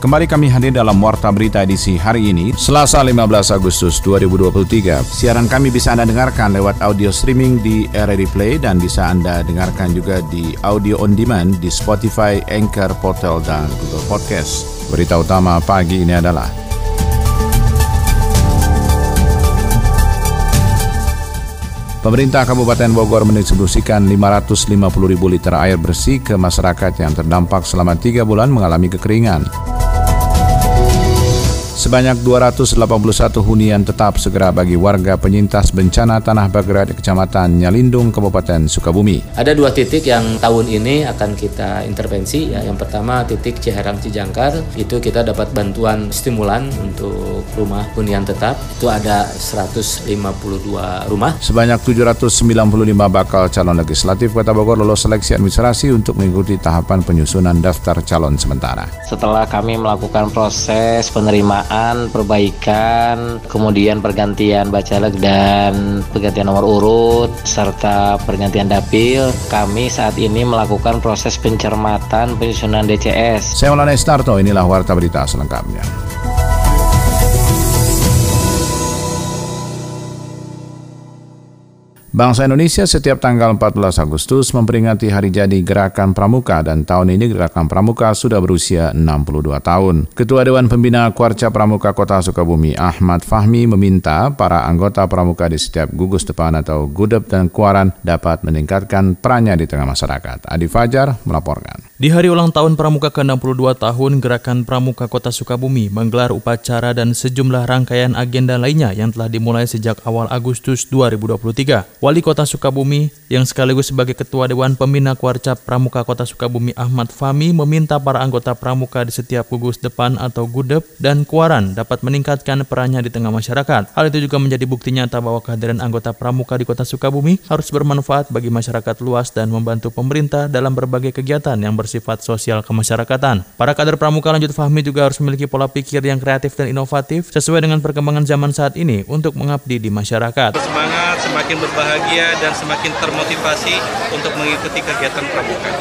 Kembali kami hadir dalam Warta Berita edisi hari ini, Selasa 15 Agustus 2023. Siaran kami bisa Anda dengarkan lewat audio streaming di RRI Play dan bisa Anda dengarkan juga di audio on demand di Spotify, Anchor, Portal, dan Google Podcast. Berita utama pagi ini adalah Pemerintah Kabupaten Bogor mendistribusikan 550 ribu liter air bersih ke masyarakat yang terdampak selama tiga bulan mengalami kekeringan. Sebanyak 281 hunian tetap segera bagi warga penyintas bencana tanah bergerak di Kecamatan Nyalindung, Kabupaten Sukabumi. Ada dua titik yang tahun ini akan kita intervensi. Ya. Yang pertama titik Ciherang Cijangkar, itu kita dapat bantuan stimulan untuk rumah hunian tetap. Itu ada 152 rumah. Sebanyak 795 bakal calon legislatif Kota Bogor lolos seleksi administrasi untuk mengikuti tahapan penyusunan daftar calon sementara. Setelah kami melakukan proses penerimaan pendataan, perbaikan, kemudian pergantian bacaleg dan pergantian nomor urut serta pergantian dapil. Kami saat ini melakukan proses pencermatan penyusunan DCS. Saya Maulana Starto, inilah warta berita selengkapnya. Bangsa Indonesia setiap tanggal 14 Agustus memperingati hari jadi Gerakan Pramuka dan tahun ini Gerakan Pramuka sudah berusia 62 tahun. Ketua Dewan Pembina Kuarca Pramuka Kota Sukabumi Ahmad Fahmi meminta para anggota pramuka di setiap gugus depan atau gudep dan kuaran dapat meningkatkan perannya di tengah masyarakat. Adi Fajar melaporkan. Di hari ulang tahun Pramuka ke-62 tahun, Gerakan Pramuka Kota Sukabumi menggelar upacara dan sejumlah rangkaian agenda lainnya yang telah dimulai sejak awal Agustus 2023. Wali Kota Sukabumi yang sekaligus sebagai Ketua Dewan Pembina Kuarca Pramuka Kota Sukabumi Ahmad Fami meminta para anggota pramuka di setiap gugus depan atau gudep dan kuaran dapat meningkatkan perannya di tengah masyarakat. Hal itu juga menjadi bukti nyata bahwa kehadiran anggota pramuka di Kota Sukabumi harus bermanfaat bagi masyarakat luas dan membantu pemerintah dalam berbagai kegiatan yang bersifat sosial kemasyarakatan. Para kader pramuka lanjut Fahmi juga harus memiliki pola pikir yang kreatif dan inovatif sesuai dengan perkembangan zaman saat ini untuk mengabdi di masyarakat. Semangat, semakin berbahaya bahagia dan semakin termotivasi untuk mengikuti kegiatan pramuka.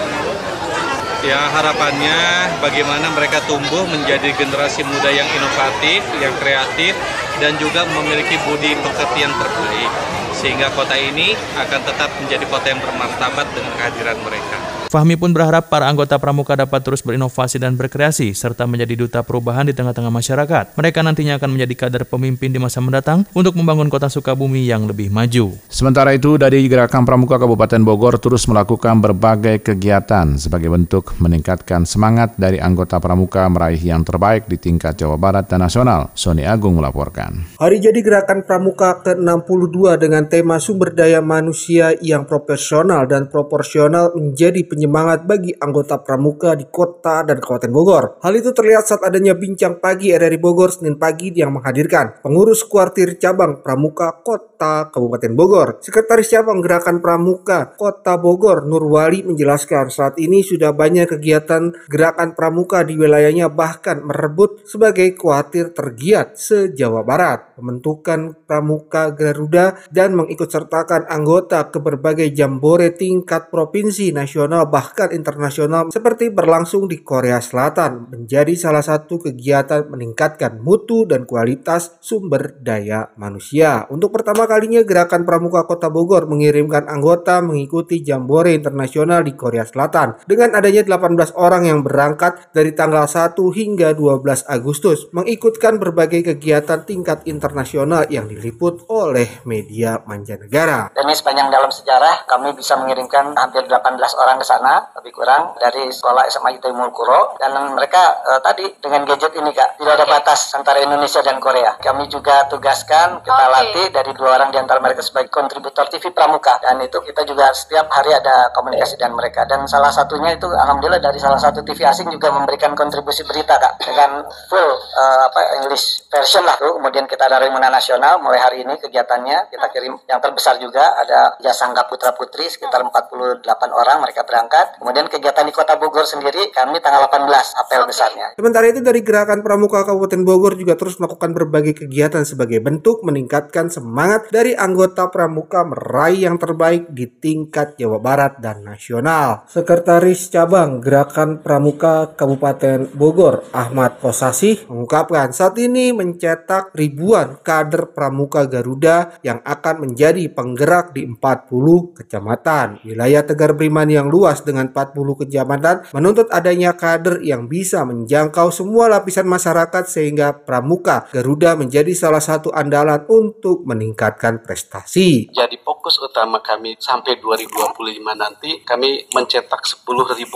Ya harapannya bagaimana mereka tumbuh menjadi generasi muda yang inovatif, yang kreatif, dan juga memiliki budi pekerti yang terbaik. Sehingga kota ini akan tetap menjadi kota yang bermartabat dengan kehadiran mereka. Fahmi pun berharap para anggota pramuka dapat terus berinovasi dan berkreasi, serta menjadi duta perubahan di tengah-tengah masyarakat. Mereka nantinya akan menjadi kader pemimpin di masa mendatang untuk membangun kota Sukabumi yang lebih maju. Sementara itu, dari Gerakan Pramuka Kabupaten Bogor terus melakukan berbagai kegiatan sebagai bentuk meningkatkan semangat dari anggota pramuka meraih yang terbaik di tingkat Jawa Barat dan nasional. Sony Agung melaporkan. Hari jadi Gerakan Pramuka ke-62 dengan tema sumber daya manusia yang profesional dan proporsional menjadi penyemangat bagi anggota pramuka di kota dan kabupaten Bogor. Hal itu terlihat saat adanya bincang pagi RRI Bogor Senin pagi yang menghadirkan pengurus kuartir cabang pramuka kota Kabupaten Bogor. Sekretaris cabang Gerakan Pramuka Kota Bogor Nurwali menjelaskan saat ini sudah banyak kegiatan gerakan pramuka di wilayahnya bahkan merebut sebagai kuartir tergiat se-Jawa Barat. Pembentukan pramuka Garuda dan mengikutsertakan anggota ke berbagai jambore tingkat provinsi nasional bahkan internasional seperti berlangsung di Korea Selatan menjadi salah satu kegiatan meningkatkan mutu dan kualitas sumber daya manusia. Untuk pertama kalinya Gerakan Pramuka Kota Bogor mengirimkan anggota mengikuti Jambore Internasional di Korea Selatan dengan adanya 18 orang yang berangkat dari tanggal 1 hingga 12 Agustus mengikutkan berbagai kegiatan tingkat internasional yang diliput oleh media mancanegara. Ini sepanjang dalam sejarah kami bisa mengirimkan hampir 18 orang ke sana sana lebih kurang dari sekolah SMA ITB Mulkuro dan mereka uh, tadi dengan gadget ini kak. Tidak ada batas antara Indonesia dan Korea. Kami juga tugaskan kita okay. latih dari dua orang di antara mereka sebagai kontributor TV Pramuka. Dan itu kita juga setiap hari ada komunikasi dengan mereka. Dan salah satunya itu alhamdulillah dari salah satu TV asing juga memberikan kontribusi berita kak. Dengan full uh, apa English version lah. Tuh kemudian kita ada Rimuna Nasional mulai hari ini kegiatannya. Kita kirim yang terbesar juga ada Jasangka Putra Putri sekitar 48 orang. Mereka berangkat berangkat. Kemudian kegiatan di Kota Bogor sendiri kami tanggal 18 apel besarnya. Sementara itu dari Gerakan Pramuka Kabupaten Bogor juga terus melakukan berbagai kegiatan sebagai bentuk meningkatkan semangat dari anggota Pramuka meraih yang terbaik di tingkat Jawa Barat dan nasional. Sekretaris Cabang Gerakan Pramuka Kabupaten Bogor Ahmad Kosasih mengungkapkan saat ini mencetak ribuan kader Pramuka Garuda yang akan menjadi penggerak di 40 kecamatan. Wilayah Tegar Beriman yang luas dengan 40 kecamatan menuntut adanya kader yang bisa menjangkau semua lapisan masyarakat sehingga Pramuka Garuda menjadi salah satu andalan untuk meningkatkan prestasi. Jadi fokus utama kami sampai 2025 nanti kami mencetak 10.000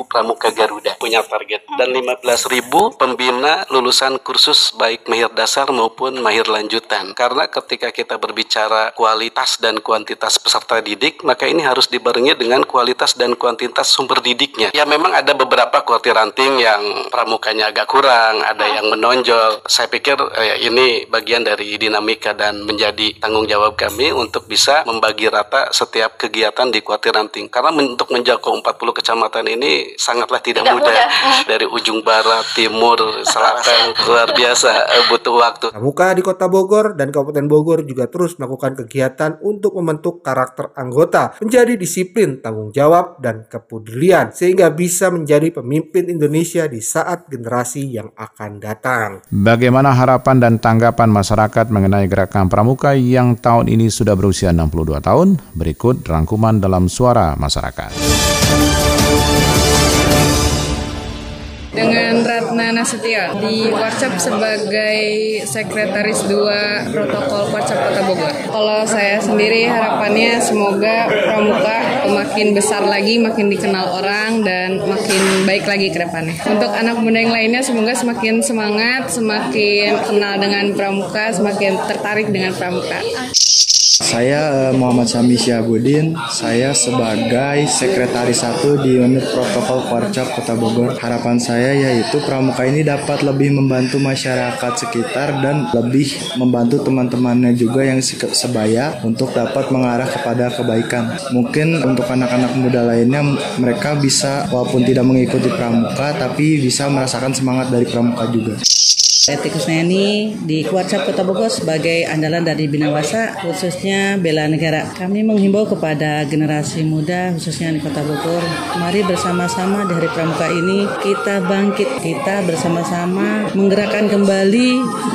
Pramuka Garuda punya target dan 15.000 pembina lulusan kursus baik mahir dasar maupun mahir lanjutan. Karena ketika kita berbicara kualitas dan kuantitas peserta didik, maka ini harus dibarengi dengan kualitas dan kuantitas sumber didiknya. Ya memang ada beberapa kuartir ranting yang pramukanya agak kurang, ada yang menonjol. Saya pikir eh, ini bagian dari dinamika dan menjadi tanggung jawab kami untuk bisa membagi rata setiap kegiatan di kuartir ranting. Karena men untuk menjangkau 40 kecamatan ini sangatlah tidak, tidak mudah. mudah. Dari ujung barat, timur, selatan, luar biasa eh, butuh waktu. Pramuka di Kota Bogor dan Kabupaten Bogor juga terus melakukan kegiatan untuk membentuk karakter anggota menjadi disiplin, tanggung jawab, dan kepedulian sehingga bisa menjadi pemimpin Indonesia di saat generasi yang akan datang. Bagaimana harapan dan tanggapan masyarakat mengenai gerakan pramuka yang tahun ini sudah berusia 62 tahun? Berikut rangkuman dalam suara masyarakat. Nasution di Warcap sebagai sekretaris dua protokol Warcap Kota Bogor. Kalau saya sendiri harapannya semoga Pramuka makin besar lagi, makin dikenal orang dan makin baik lagi ke depannya. Untuk anak muda yang lainnya semoga semakin semangat, semakin kenal dengan Pramuka, semakin tertarik dengan Pramuka. Saya uh, Muhammad Sami Syahabudin, saya sebagai sekretaris satu di unit protokol Korcap Kota Bogor. Harapan saya yaitu pramuka ini dapat lebih membantu masyarakat sekitar dan lebih membantu teman-temannya juga yang sebaya untuk dapat mengarah kepada kebaikan. Mungkin untuk anak-anak muda lainnya mereka bisa walaupun tidak mengikuti pramuka tapi bisa merasakan semangat dari pramuka juga. Saya Tikus Neni di Kuarcap Kota Bogor sebagai andalan dari Binawasa khususnya bela negara. Kami menghimbau kepada generasi muda khususnya di Kota Bogor, mari bersama-sama di Hari Pramuka ini kita bangkit, kita bersama-sama menggerakkan kembali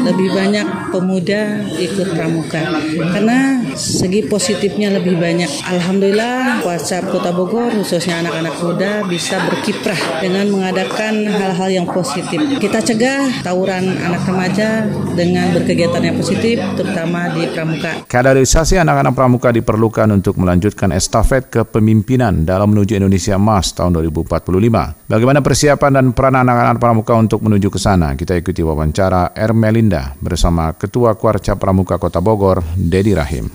lebih banyak pemuda ikut pramuka. Karena segi positifnya lebih banyak. Alhamdulillah Kuarcap Kota Bogor khususnya anak-anak muda bisa berkiprah dengan mengadakan hal-hal yang positif. Kita cegah tawuran anak remaja dengan berkegiatan yang positif, terutama di pramuka. Kaderisasi anak-anak pramuka diperlukan untuk melanjutkan estafet kepemimpinan dalam menuju Indonesia Emas tahun 2045. Bagaimana persiapan dan peran anak-anak pramuka untuk menuju ke sana? Kita ikuti wawancara Ermelinda bersama Ketua Kuarca Pramuka Kota Bogor, Dedi Rahim.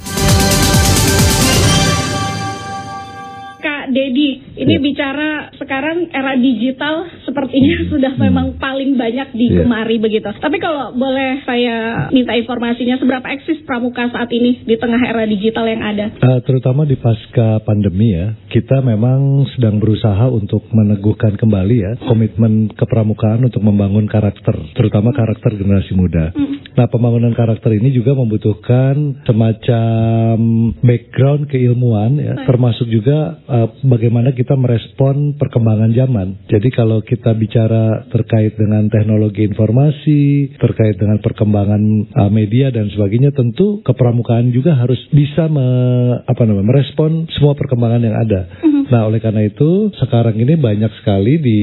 Dedi, ini ya. bicara sekarang era digital sepertinya hmm. sudah memang hmm. paling banyak digemari ya. begitu. Tapi kalau boleh saya minta informasinya seberapa eksis pramuka saat ini di tengah era digital yang ada? Uh, terutama di pasca pandemi ya, kita memang sedang berusaha untuk meneguhkan kembali ya komitmen kepramukaan untuk membangun karakter, terutama karakter generasi muda. Hmm. Nah, pembangunan karakter ini juga membutuhkan semacam background keilmuan ya, termasuk juga uh, bagaimana kita merespon perkembangan zaman. Jadi kalau kita bicara terkait dengan teknologi informasi, terkait dengan perkembangan uh, media dan sebagainya, tentu kepramukaan juga harus bisa me, apa namanya merespon semua perkembangan yang ada. Mm-hmm. Nah, oleh karena itu sekarang ini banyak sekali di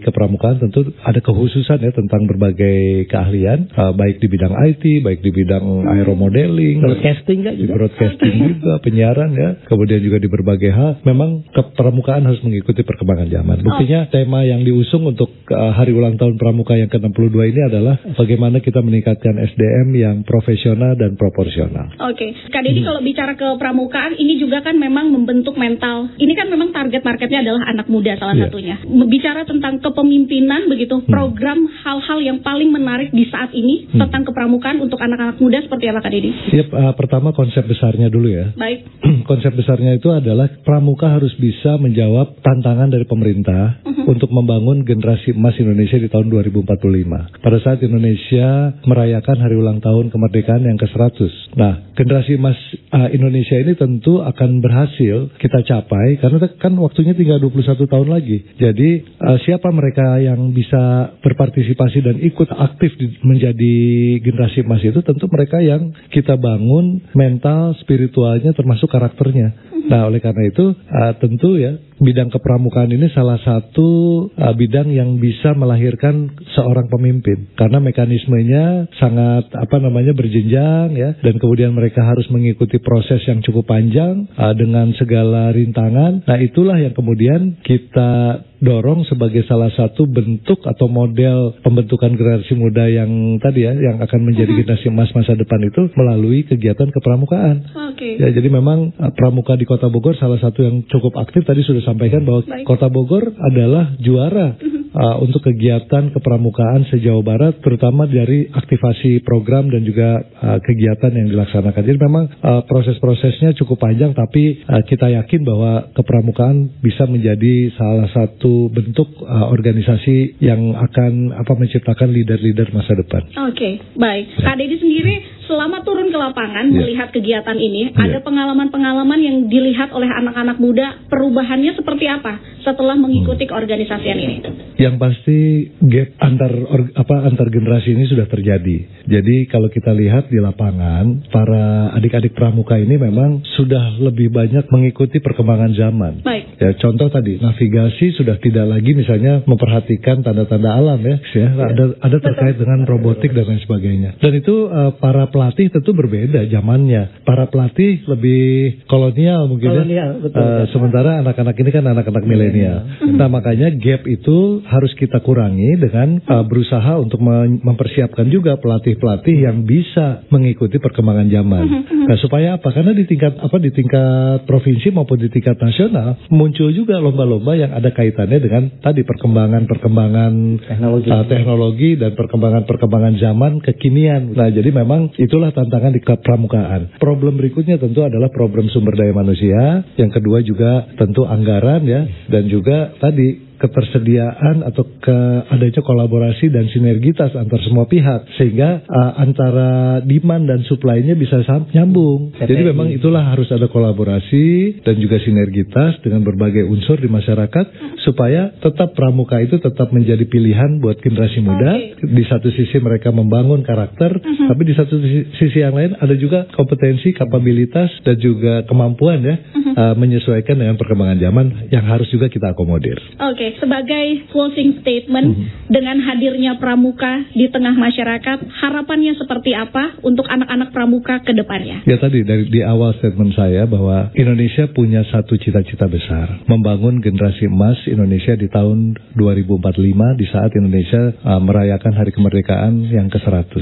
kepramukaan tentu ada kekhususan ya tentang berbagai keahlian, uh, baik di bidang IT, baik di bidang mm-hmm. aeromodeling, broadcasting juga, broadcasting juga, penyiaran ya, kemudian juga di berbagai hal. Memang ke permukaan harus mengikuti perkembangan zaman. Buktinya oh. tema yang diusung untuk uh, hari ulang tahun pramuka yang ke-62 ini adalah bagaimana kita meningkatkan SDM yang profesional dan proporsional. Oke, okay. Kak Deddy hmm. kalau bicara ke pramukaan ini juga kan memang membentuk mental. Ini kan memang target marketnya adalah anak muda salah Iya. satunya. Bicara tentang kepemimpinan begitu, program hal-hal yang paling menarik di saat ini Hmm. tentang kepramukaan untuk anak-anak muda seperti apa Kak Didi? Ya, eh, pertama konsep besarnya dulu ya. Baik. konsep besarnya itu adalah pramuka harus bisa menjawab tantangan dari pemerintah untuk membangun generasi emas Indonesia di tahun 2045. Pada saat Indonesia merayakan hari ulang tahun kemerdekaan yang ke-100. Nah, generasi emas uh, Indonesia ini tentu akan berhasil kita capai karena kan waktunya tinggal 21 tahun lagi. Jadi uh, siapa mereka yang bisa berpartisipasi dan ikut aktif di- menjadi generasi emas itu tentu mereka yang kita bangun mental, spiritualnya termasuk karakternya. Nah, oleh karena itu uh, tentu ya bidang kepramukaan ini salah satu uh, bidang yang bisa melahirkan seorang pemimpin karena mekanismenya sangat apa namanya berjenjang ya dan kemudian mereka harus mengikuti proses yang cukup panjang uh, dengan segala rintangan. Nah, itulah yang kemudian kita dorong sebagai salah satu bentuk atau model pembentukan generasi muda yang tadi ya yang akan menjadi generasi emas masa depan itu melalui kegiatan kepramukaan. Oke. Ya, jadi memang uh, pramuka di Kota Bogor salah satu yang cukup aktif tadi sudah sampaikan bahwa Baik. Kota Bogor adalah juara uh, untuk kegiatan kepramukaan sejauh barat terutama dari aktivasi program dan juga uh, kegiatan yang dilaksanakan. Jadi memang uh, proses-prosesnya cukup panjang tapi uh, kita yakin bahwa kepramukaan bisa menjadi salah satu bentuk uh, organisasi yang akan apa menciptakan leader-leader masa depan. Oke, baik. Kak Deddy sendiri selama turun ke lapangan Ya. melihat kegiatan ini, Ya. ada pengalaman-pengalaman yang dilihat oleh anak-anak muda, perubahannya seperti apa setelah mengikuti keorganisasian ini? Yang pasti gap antar or- apa antar generasi ini sudah terjadi. Jadi kalau kita lihat di lapangan, para adik-adik pramuka ini memang sudah lebih banyak mengikuti perkembangan zaman. Baik. Ya, contoh tadi navigasi sudah tidak lagi misalnya memperhatikan tanda-tanda alam ya, ya ada ada terkait dengan robotik dan lain sebagainya. Dan itu uh, para pelatih tentu berbeda zamannya. Para pelatih lebih kolonial mungkin Kolonial, ya. betul. Uh, sementara anak-anak ini kan anak-anak milenial. Nah makanya gap itu harus kita kurangi dengan uh, berusaha untuk mempersiapkan juga pelatih-pelatih yang bisa mengikuti perkembangan zaman. Nah supaya apa? Karena di tingkat apa di tingkat provinsi maupun di tingkat nasional muncul juga lomba-lomba yang ada kaitannya dengan tadi perkembangan-perkembangan teknologi, teknologi dan perkembangan-perkembangan zaman kekinian. Nah jadi memang itulah tantangan di kepramukaan. Problem berikutnya tentu adalah problem sumber daya manusia. Yang kedua juga tentu anggaran ya dan juga tadi ketersediaan atau ke adanya kolaborasi dan sinergitas antar semua pihak sehingga uh, antara demand dan supply-nya bisa nyambung. Jadi memang itulah harus ada kolaborasi dan juga sinergitas dengan berbagai unsur di masyarakat supaya tetap pramuka itu tetap menjadi pilihan buat generasi muda. Di satu sisi mereka membangun karakter, tapi di satu sisi, yang lain ada juga kompetensi, kapabilitas dan juga kemampuan ya uh, menyesuaikan dengan perkembangan zaman yang harus juga kita akomodir. Oke, sebagai closing statement Mhm. dengan hadirnya pramuka di tengah masyarakat, harapannya seperti apa untuk anak-anak pramuka ke depannya? Ya tadi dari di awal statement saya bahwa Indonesia punya satu cita-cita besar, membangun generasi emas Indonesia di tahun 2045 di saat Indonesia uh, merayakan hari kemerdekaan yang ke-100.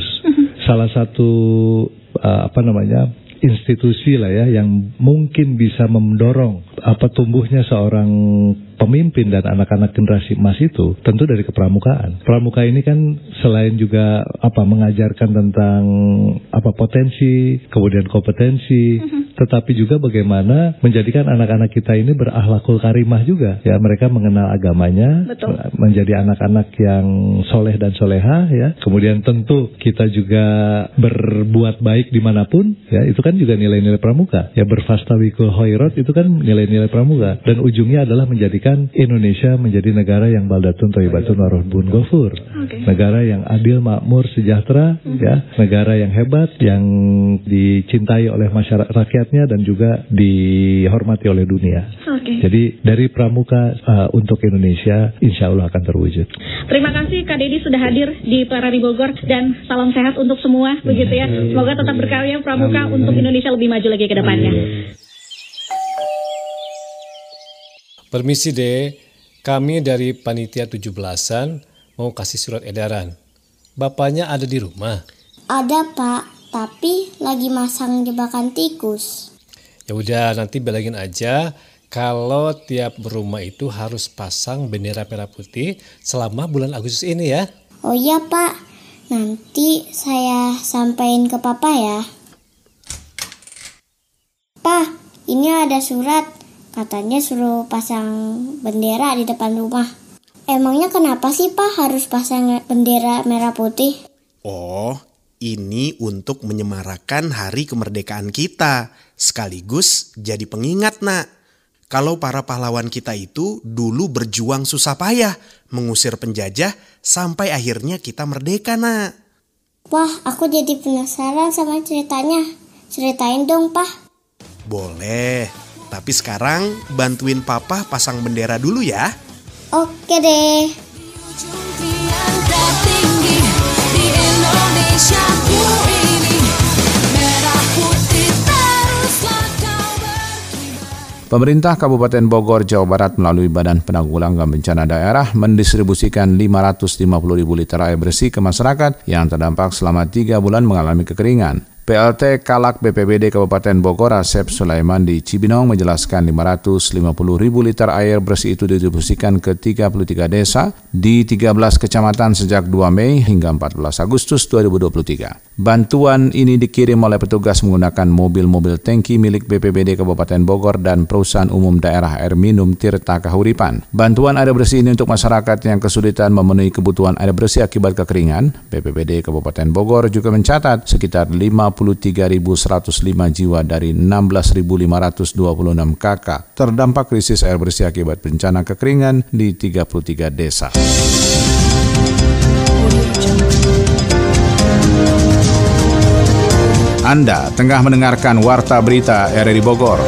Salah satu uh, apa namanya? institusi lah ya yang mungkin bisa mendorong apa tumbuhnya seorang pemimpin dan anak-anak generasi emas itu tentu dari kepramukaan. Pramuka ini kan selain juga apa mengajarkan tentang apa potensi, kemudian kompetensi, tetapi juga bagaimana menjadikan anak-anak kita ini berakhlakul karimah juga. Ya mereka mengenal agamanya, Betul. menjadi anak-anak yang soleh dan soleha ya. Kemudian tentu kita juga berbuat baik di mana pun ya itu kan juga nilai-nilai pramuka. Ya berfastawikul hoirot itu kan nilai-nilai pramuka dan ujungnya adalah menjadikan Indonesia menjadi negara yang baldatun toibatun warohbun gofur. Negara yang adil, makmur, sejahtera ya, negara yang hebat yang dicintai oleh masyarakat rakyatnya dan juga dihormati oleh dunia. Oke. Jadi dari pramuka uh, untuk Indonesia insya Allah akan terwujud. Terima kasih Kak Deddy sudah hadir di Parari Bogor dan salam sehat untuk semua begitu ya. Semoga tetap berkarya pramuka untuk Indonesia lebih maju lagi ke depannya. Permisi deh, kami dari panitia 17-an mau kasih surat edaran. Bapaknya ada di rumah. Ada pak, tapi lagi masang jebakan tikus. Ya udah nanti bilangin aja kalau tiap rumah itu harus pasang bendera merah putih selama bulan Agustus ini ya. Oh iya Pak, nanti saya sampaikan ke Papa ya. Pak, ini ada surat. Katanya suruh pasang bendera di depan rumah. Emangnya kenapa sih Pak harus pasang bendera merah putih? Oh, ini untuk menyemarakan hari kemerdekaan kita. Sekaligus jadi pengingat nak kalau para pahlawan kita itu dulu berjuang susah payah mengusir penjajah sampai akhirnya kita merdeka, nak. Wah, aku jadi penasaran sama ceritanya. Ceritain dong, Pak. Boleh, tapi sekarang bantuin Papa pasang bendera dulu ya. Oke deh. Pemerintah Kabupaten Bogor, Jawa Barat melalui Badan Penanggulangan Bencana Daerah mendistribusikan 550 ribu liter air bersih ke masyarakat yang terdampak selama tiga bulan mengalami kekeringan. PLT Kalak BPBD Kabupaten Bogor Asep Sulaiman di Cibinong menjelaskan 550 ribu liter air bersih itu didistribusikan ke 33 desa di 13 kecamatan sejak 2 Mei hingga 14 Agustus 2023. Bantuan ini dikirim oleh petugas menggunakan mobil-mobil tangki milik BPBD Kabupaten Bogor dan Perusahaan Umum Daerah Air Minum Tirta Kahuripan. Bantuan air bersih ini untuk masyarakat yang kesulitan memenuhi kebutuhan air bersih akibat kekeringan. BPBD Kabupaten Bogor juga mencatat sekitar 50 23.105 jiwa dari 16.526 kakak terdampak krisis air bersih akibat bencana kekeringan di 33 desa. Anda tengah mendengarkan Warta Berita RRI Bogor.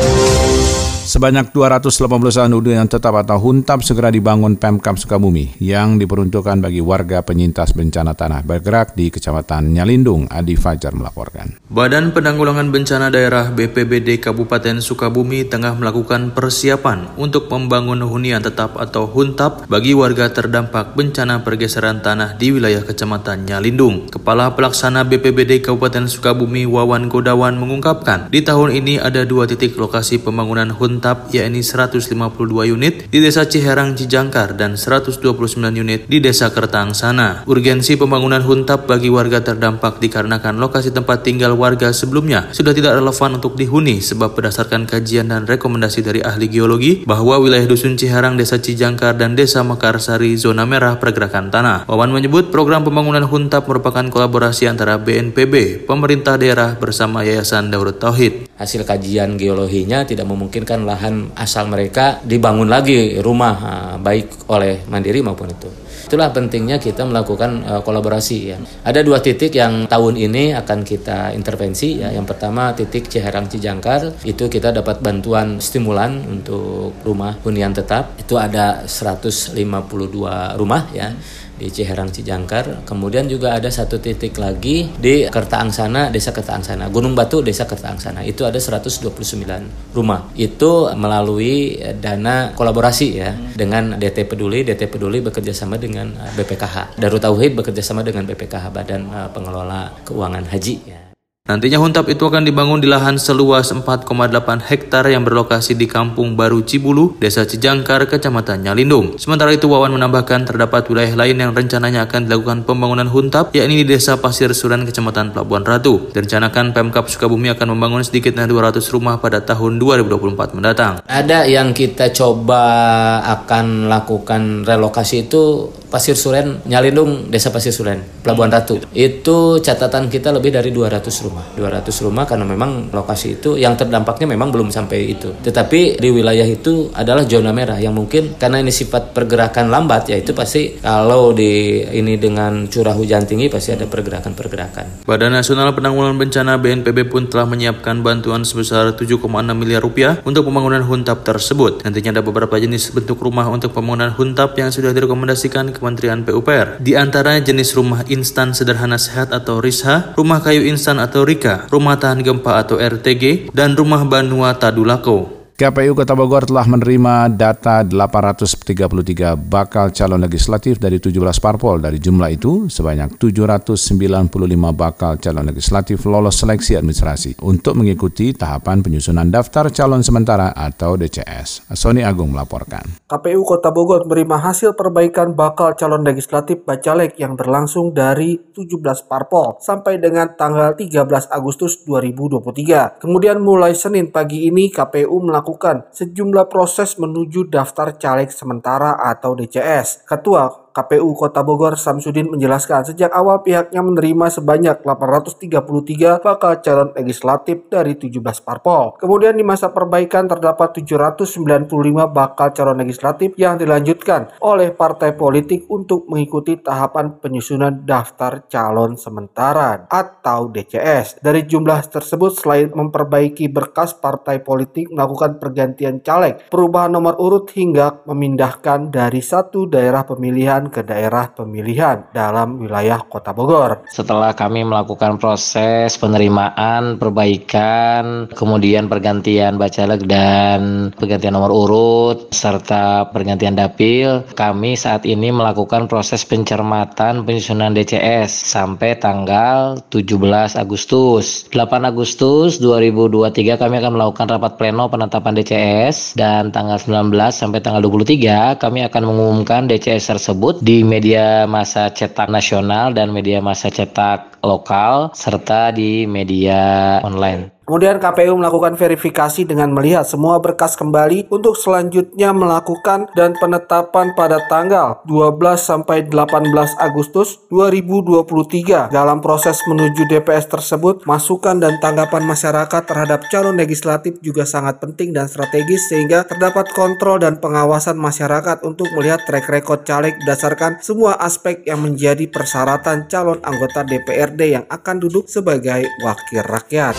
Sebanyak 280 hunian tetap atau huntap segera dibangun Pemkap Sukabumi yang diperuntukkan bagi warga penyintas bencana tanah bergerak di Kecamatan Nyalindung. Adi Fajar melaporkan. Badan Penanggulangan Bencana Daerah BPBD Kabupaten Sukabumi tengah melakukan persiapan untuk membangun hunian tetap atau huntap bagi warga terdampak bencana pergeseran tanah di wilayah Kecamatan Nyalindung. Kepala Pelaksana BPBD Kabupaten Sukabumi Wawan Godawan mengungkapkan di tahun ini ada dua titik lokasi pembangunan huntap Huntap yakni 152 unit di Desa Ciherang Cijangkar dan 129 unit di Desa Kertang sana. Urgensi pembangunan Huntap bagi warga terdampak dikarenakan lokasi tempat tinggal warga sebelumnya sudah tidak relevan untuk dihuni sebab berdasarkan kajian dan rekomendasi dari ahli geologi bahwa wilayah Dusun Ciherang, Desa Cijangkar, dan Desa Mekarsari zona merah pergerakan tanah. Wawan menyebut program pembangunan Huntap merupakan kolaborasi antara BNPB, pemerintah daerah bersama Yayasan Daurut Tauhid. Hasil kajian geologinya tidak memungkinkan lahan asal mereka dibangun lagi rumah ah, baik oleh mandiri maupun itu. Itulah pentingnya kita melakukan uh, kolaborasi ya. Ada dua titik yang tahun ini akan kita intervensi ya. Yang pertama titik Ciherang Cijangkar itu kita dapat bantuan stimulan untuk rumah hunian tetap. Itu ada 152 rumah ya di Ciherang Cijangkar. Kemudian juga ada satu titik lagi di Kerta Angsana, Desa Kerta Angsana, Gunung Batu, Desa Kerta Angsana. Itu ada 129 rumah. Itu melalui dana kolaborasi ya dengan DT Peduli. DT Peduli bekerja sama dengan BPKH. Darut Tauhid bekerja sama dengan BPKH Badan eh, Pengelola Keuangan Haji ya. Nantinya Huntap itu akan dibangun di lahan seluas 4,8 hektar yang berlokasi di Kampung Baru Cibulu, Desa Cijangkar, Kecamatan Nyalindung. Sementara itu Wawan menambahkan terdapat wilayah lain yang rencananya akan dilakukan pembangunan Huntap, yakni di Desa Pasir Suran, Kecamatan Pelabuhan Ratu. Direncanakan Pemkap Sukabumi akan membangun sedikitnya 200 rumah pada tahun 2024 mendatang. Ada yang kita coba akan lakukan relokasi itu Pasir Suren, Nyalindung, Desa Pasir Suren, Pelabuhan. Ratu. Itu catatan kita lebih dari 200 rumah. 200 rumah karena memang lokasi itu yang terdampaknya memang belum sampai itu. Tetapi di wilayah itu adalah zona merah yang mungkin karena ini sifat pergerakan lambat ya itu pasti kalau di ini dengan curah hujan tinggi pasti ada pergerakan-pergerakan. Badan Nasional Penanggulangan Bencana BNPB pun telah menyiapkan bantuan sebesar 7,6 miliar rupiah untuk pembangunan huntap tersebut. Nantinya ada beberapa jenis bentuk rumah untuk pembangunan huntap yang sudah direkomendasikan Kementerian PUPR. Di antaranya jenis rumah instan sederhana sehat atau RISHA, rumah kayu instan atau RIKA, rumah tahan gempa atau RTG, dan rumah Banua Tadulako. KPU Kota Bogor telah menerima data 833 bakal calon legislatif dari 17 parpol. Dari jumlah itu, sebanyak 795 bakal calon legislatif lolos seleksi administrasi untuk mengikuti tahapan penyusunan daftar calon sementara atau DCS. Sony Agung melaporkan. KPU Kota Bogor menerima hasil perbaikan bakal calon legislatif Bacalek yang berlangsung dari 17 parpol sampai dengan tanggal 13 Agustus 2023. Kemudian mulai Senin pagi ini KPU melakukan melakukan sejumlah proses menuju daftar caleg sementara atau DCS. Ketua KPU Kota Bogor Samsudin menjelaskan sejak awal pihaknya menerima sebanyak 833 bakal calon legislatif dari 17 parpol. Kemudian di masa perbaikan terdapat 795 bakal calon legislatif yang dilanjutkan oleh partai politik untuk mengikuti tahapan penyusunan daftar calon sementara atau DCS. Dari jumlah tersebut selain memperbaiki berkas partai politik melakukan pergantian caleg, perubahan nomor urut hingga memindahkan dari satu daerah pemilihan ke daerah pemilihan dalam wilayah Kota Bogor. Setelah kami melakukan proses penerimaan, perbaikan, kemudian pergantian bacaleg dan pergantian nomor urut serta pergantian dapil, kami saat ini melakukan proses pencermatan penyusunan DCS sampai tanggal 17 Agustus. 8 Agustus 2023 kami akan melakukan rapat pleno penetapan DCS dan tanggal 19 sampai tanggal 23 kami akan mengumumkan DCS tersebut tersebut di media masa cetak nasional dan media masa cetak lokal serta di media online. Kemudian KPU melakukan verifikasi dengan melihat semua berkas kembali untuk selanjutnya melakukan dan penetapan pada tanggal 12 sampai 18 Agustus 2023. Dalam proses menuju DPS tersebut, masukan dan tanggapan masyarakat terhadap calon legislatif juga sangat penting dan strategis sehingga terdapat kontrol dan pengawasan masyarakat untuk melihat track record caleg berdasarkan semua aspek yang menjadi persyaratan calon anggota DPRD yang akan duduk sebagai wakil rakyat.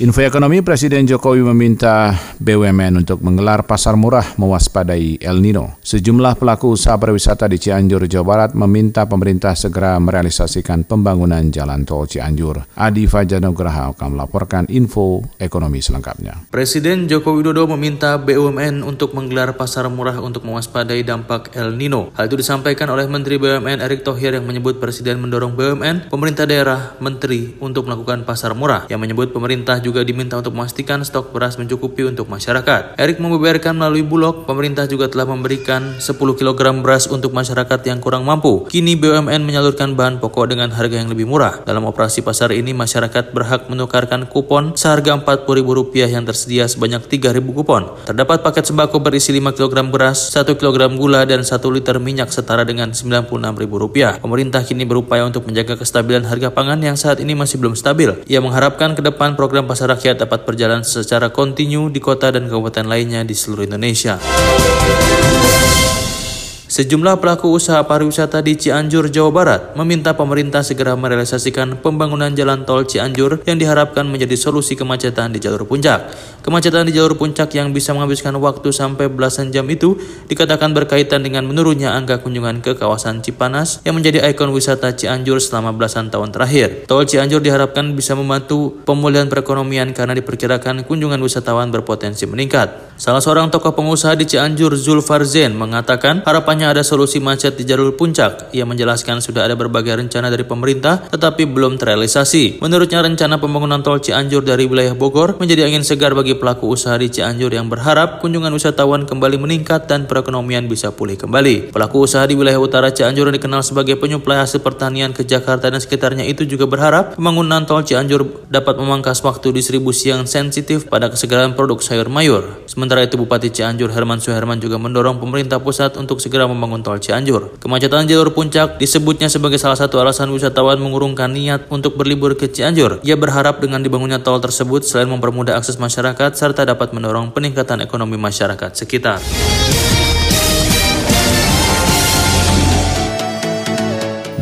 Info ekonomi Presiden Jokowi meminta BUMN untuk menggelar pasar murah mewaspadai El Nino. Sejumlah pelaku usaha pariwisata di Cianjur, Jawa Barat meminta pemerintah segera merealisasikan pembangunan jalan tol Cianjur. Adi Fajanograha akan melaporkan info ekonomi selengkapnya. Presiden Joko Widodo meminta BUMN untuk menggelar pasar murah untuk mewaspadai dampak El Nino. Hal itu disampaikan oleh Menteri BUMN Erick Thohir yang menyebut Presiden mendorong BUMN, pemerintah daerah, menteri untuk melakukan pasar murah. Yang menyebut pemerintah juga juga diminta untuk memastikan stok beras mencukupi untuk masyarakat. Erik membeberkan melalui Bulog, pemerintah juga telah memberikan 10 kg beras untuk masyarakat yang kurang mampu. Kini BUMN menyalurkan bahan pokok dengan harga yang lebih murah. Dalam operasi pasar ini, masyarakat berhak menukarkan kupon seharga Rp40.000 yang tersedia sebanyak 3.000 kupon. Terdapat paket sembako berisi 5 kg beras, 1 kg gula, dan 1 liter minyak setara dengan Rp96.000. Pemerintah kini berupaya untuk menjaga kestabilan harga pangan yang saat ini masih belum stabil. Ia mengharapkan ke depan program pasar rakyat dapat berjalan secara kontinu di kota dan kabupaten lainnya di seluruh Indonesia. Sejumlah pelaku usaha pariwisata di Cianjur, Jawa Barat meminta pemerintah segera merealisasikan pembangunan jalan tol Cianjur yang diharapkan menjadi solusi kemacetan di jalur puncak. Kemacetan di jalur puncak yang bisa menghabiskan waktu sampai belasan jam itu dikatakan berkaitan dengan menurunnya angka kunjungan ke kawasan Cipanas yang menjadi ikon wisata Cianjur selama belasan tahun terakhir. Tol Cianjur diharapkan bisa membantu pemulihan perekonomian karena diperkirakan kunjungan wisatawan berpotensi meningkat. Salah seorang tokoh pengusaha di Cianjur, Zulfar Zen, mengatakan harapannya hanya ada solusi macet di jalur puncak. Ia menjelaskan sudah ada berbagai rencana dari pemerintah tetapi belum terrealisasi. Menurutnya rencana pembangunan tol Cianjur dari wilayah Bogor menjadi angin segar bagi pelaku usaha di Cianjur yang berharap kunjungan wisatawan kembali meningkat dan perekonomian bisa pulih kembali. Pelaku usaha di wilayah utara Cianjur yang dikenal sebagai penyuplai hasil pertanian ke Jakarta dan sekitarnya itu juga berharap pembangunan tol Cianjur dapat memangkas waktu distribusi yang sensitif pada kesegaran produk sayur mayur. Sementara itu Bupati Cianjur Herman Suherman juga mendorong pemerintah pusat untuk segera membangun tol Cianjur. Kemacetan jalur puncak disebutnya sebagai salah satu alasan wisatawan mengurungkan niat untuk berlibur ke Cianjur. Ia berharap dengan dibangunnya tol tersebut selain mempermudah akses masyarakat serta dapat mendorong peningkatan ekonomi masyarakat sekitar.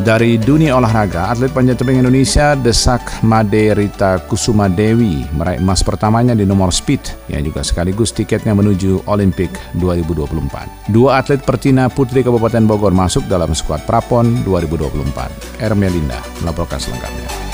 Dari dunia olahraga, atlet panjat tebing Indonesia Desak Made Rita Kusuma Dewi meraih emas pertamanya di nomor speed yang juga sekaligus tiketnya menuju Olimpik 2024. Dua atlet Pertina Putri Kabupaten Bogor masuk dalam skuad Prapon 2024. Ermelinda melaporkan selengkapnya.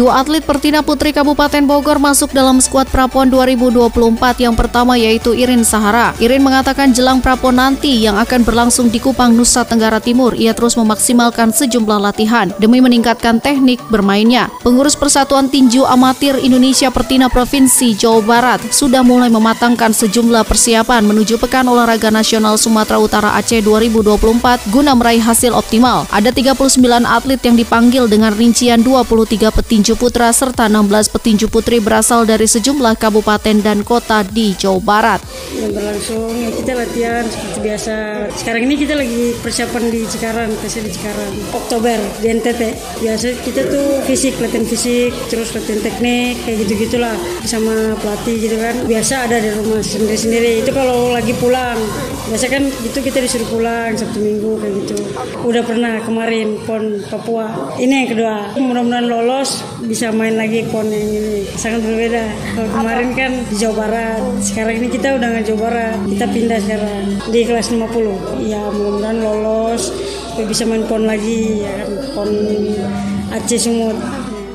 Dua atlet Pertina Putri Kabupaten Bogor masuk dalam skuad Prapon 2024 yang pertama yaitu Irin Sahara. Irin mengatakan jelang Prapon nanti yang akan berlangsung di Kupang, Nusa Tenggara Timur, ia terus memaksimalkan sejumlah latihan demi meningkatkan teknik bermainnya. Pengurus Persatuan Tinju Amatir Indonesia Pertina Provinsi Jawa Barat sudah mulai mematangkan sejumlah persiapan menuju Pekan Olahraga Nasional Sumatera Utara Aceh 2024 guna meraih hasil optimal. Ada 39 atlet yang dipanggil dengan rincian 23 petinju petinju putra serta 16 petinju putri berasal dari sejumlah kabupaten dan kota di Jawa Barat. Yang berlangsung ya kita latihan seperti biasa. Sekarang ini kita lagi persiapan di Cikarang, tesnya di Cikarang. Oktober di NTT. Biasa kita tuh fisik, latihan fisik, terus latihan teknik, kayak gitu-gitulah bersama pelatih gitu kan. Biasa ada di rumah sendiri-sendiri. Itu kalau lagi pulang. Biasa kan gitu kita disuruh pulang Sabtu Minggu kayak gitu. Udah pernah kemarin PON Papua. Ini yang kedua. Mudah-mudahan lolos bisa main lagi pon yang ini. Sangat berbeda. Kalau kemarin kan di Jawa Barat. Sekarang ini kita udah nggak Jawa Barat. Kita pindah sekarang. Di kelas 50 ya mudah-mudahan lolos. Bisa main pon lagi. Ya kan pon Aceh Sumut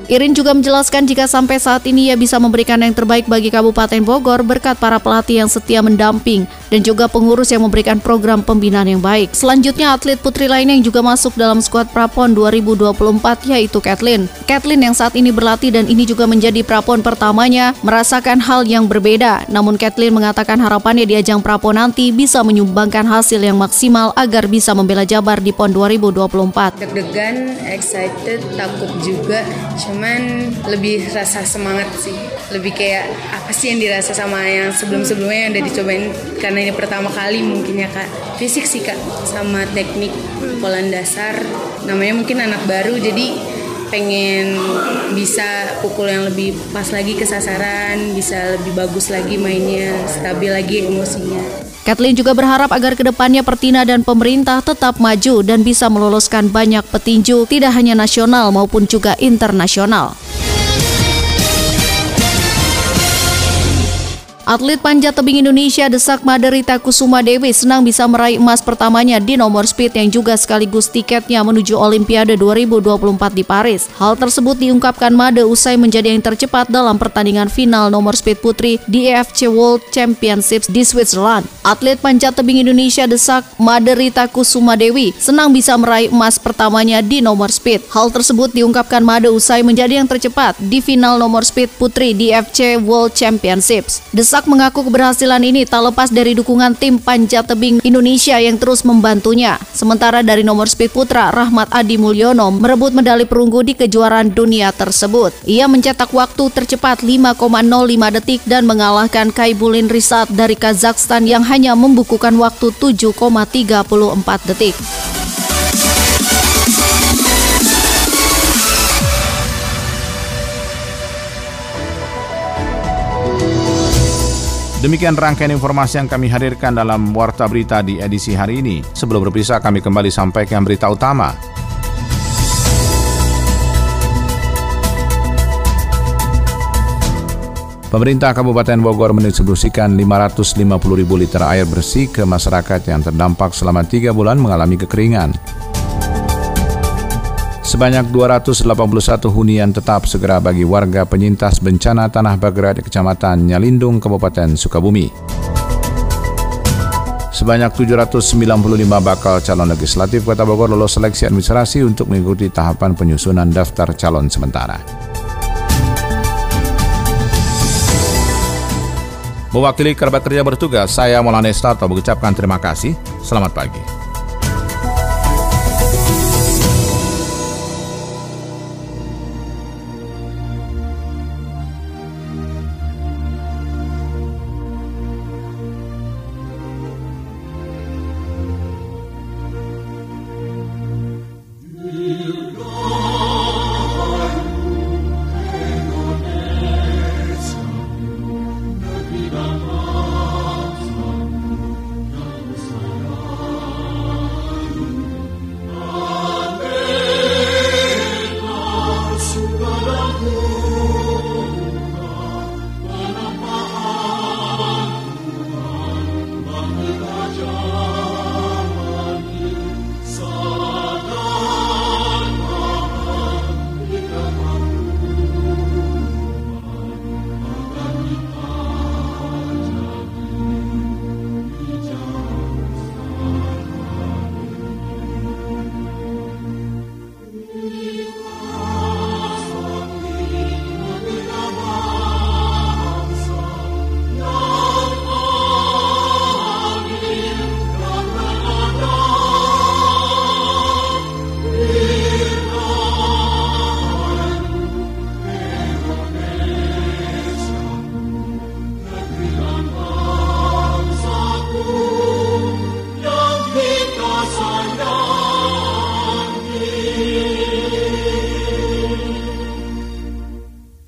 Irin juga menjelaskan jika sampai saat ini ia bisa memberikan yang terbaik bagi Kabupaten Bogor berkat para pelatih yang setia mendamping dan juga pengurus yang memberikan program pembinaan yang baik. Selanjutnya atlet putri lain yang juga masuk dalam skuad Prapon 2024 yaitu Kathleen. Kathleen yang saat ini berlatih dan ini juga menjadi Prapon pertamanya merasakan hal yang berbeda. Namun Kathleen mengatakan harapannya di ajang Prapon nanti bisa menyumbangkan hasil yang maksimal agar bisa membela Jabar di PON 2024. Deg-degan, excited, takut juga, cuman lebih rasa semangat sih. Lebih kayak apa sih yang dirasa sama yang sebelum-sebelumnya yang udah dicobain? Karena ini pertama kali mungkin ya kak. Fisik sih kak. Sama teknik pukulan dasar. Namanya mungkin anak baru jadi pengen bisa pukul yang lebih pas lagi ke sasaran bisa lebih bagus lagi mainnya stabil lagi emosinya Kathleen juga berharap agar ke depannya Pertina dan pemerintah tetap maju dan bisa meloloskan banyak petinju tidak hanya nasional maupun juga internasional. Atlet panjat tebing Indonesia Desak Maderita Kusuma Dewi senang bisa meraih emas pertamanya di nomor speed yang juga sekaligus tiketnya menuju Olimpiade 2024 di Paris. Hal tersebut diungkapkan Made usai menjadi yang tercepat dalam pertandingan final nomor speed putri di EFC World Championships di Switzerland. Atlet panjat tebing Indonesia Desak Maderita Kusuma Dewi senang bisa meraih emas pertamanya di nomor speed. Hal tersebut diungkapkan Made usai menjadi yang tercepat di final nomor speed putri di EFC World Championships. Desak Sak mengaku keberhasilan ini tak lepas dari dukungan tim panjat tebing Indonesia yang terus membantunya. Sementara dari nomor speed putra, Rahmat Adi Mulyono merebut medali perunggu di kejuaraan dunia tersebut. Ia mencetak waktu tercepat 5,05 detik dan mengalahkan Kaibulin Risat dari Kazakhstan yang hanya membukukan waktu 7,34 detik. Demikian rangkaian informasi yang kami hadirkan dalam Warta Berita di edisi hari ini. Sebelum berpisah, kami kembali sampaikan berita utama. Pemerintah Kabupaten Bogor mendistribusikan 550 ribu liter air bersih ke masyarakat yang terdampak selama tiga bulan mengalami kekeringan. Sebanyak 281 hunian tetap segera bagi warga penyintas bencana tanah bagera di Kecamatan Nyalindung, Kabupaten Sukabumi. Sebanyak 795 bakal calon legislatif Kota Bogor lolos seleksi administrasi untuk mengikuti tahapan penyusunan daftar calon sementara. Mewakili kerabat kerja bertugas, saya Maulana Estato mengucapkan terima kasih. Selamat pagi.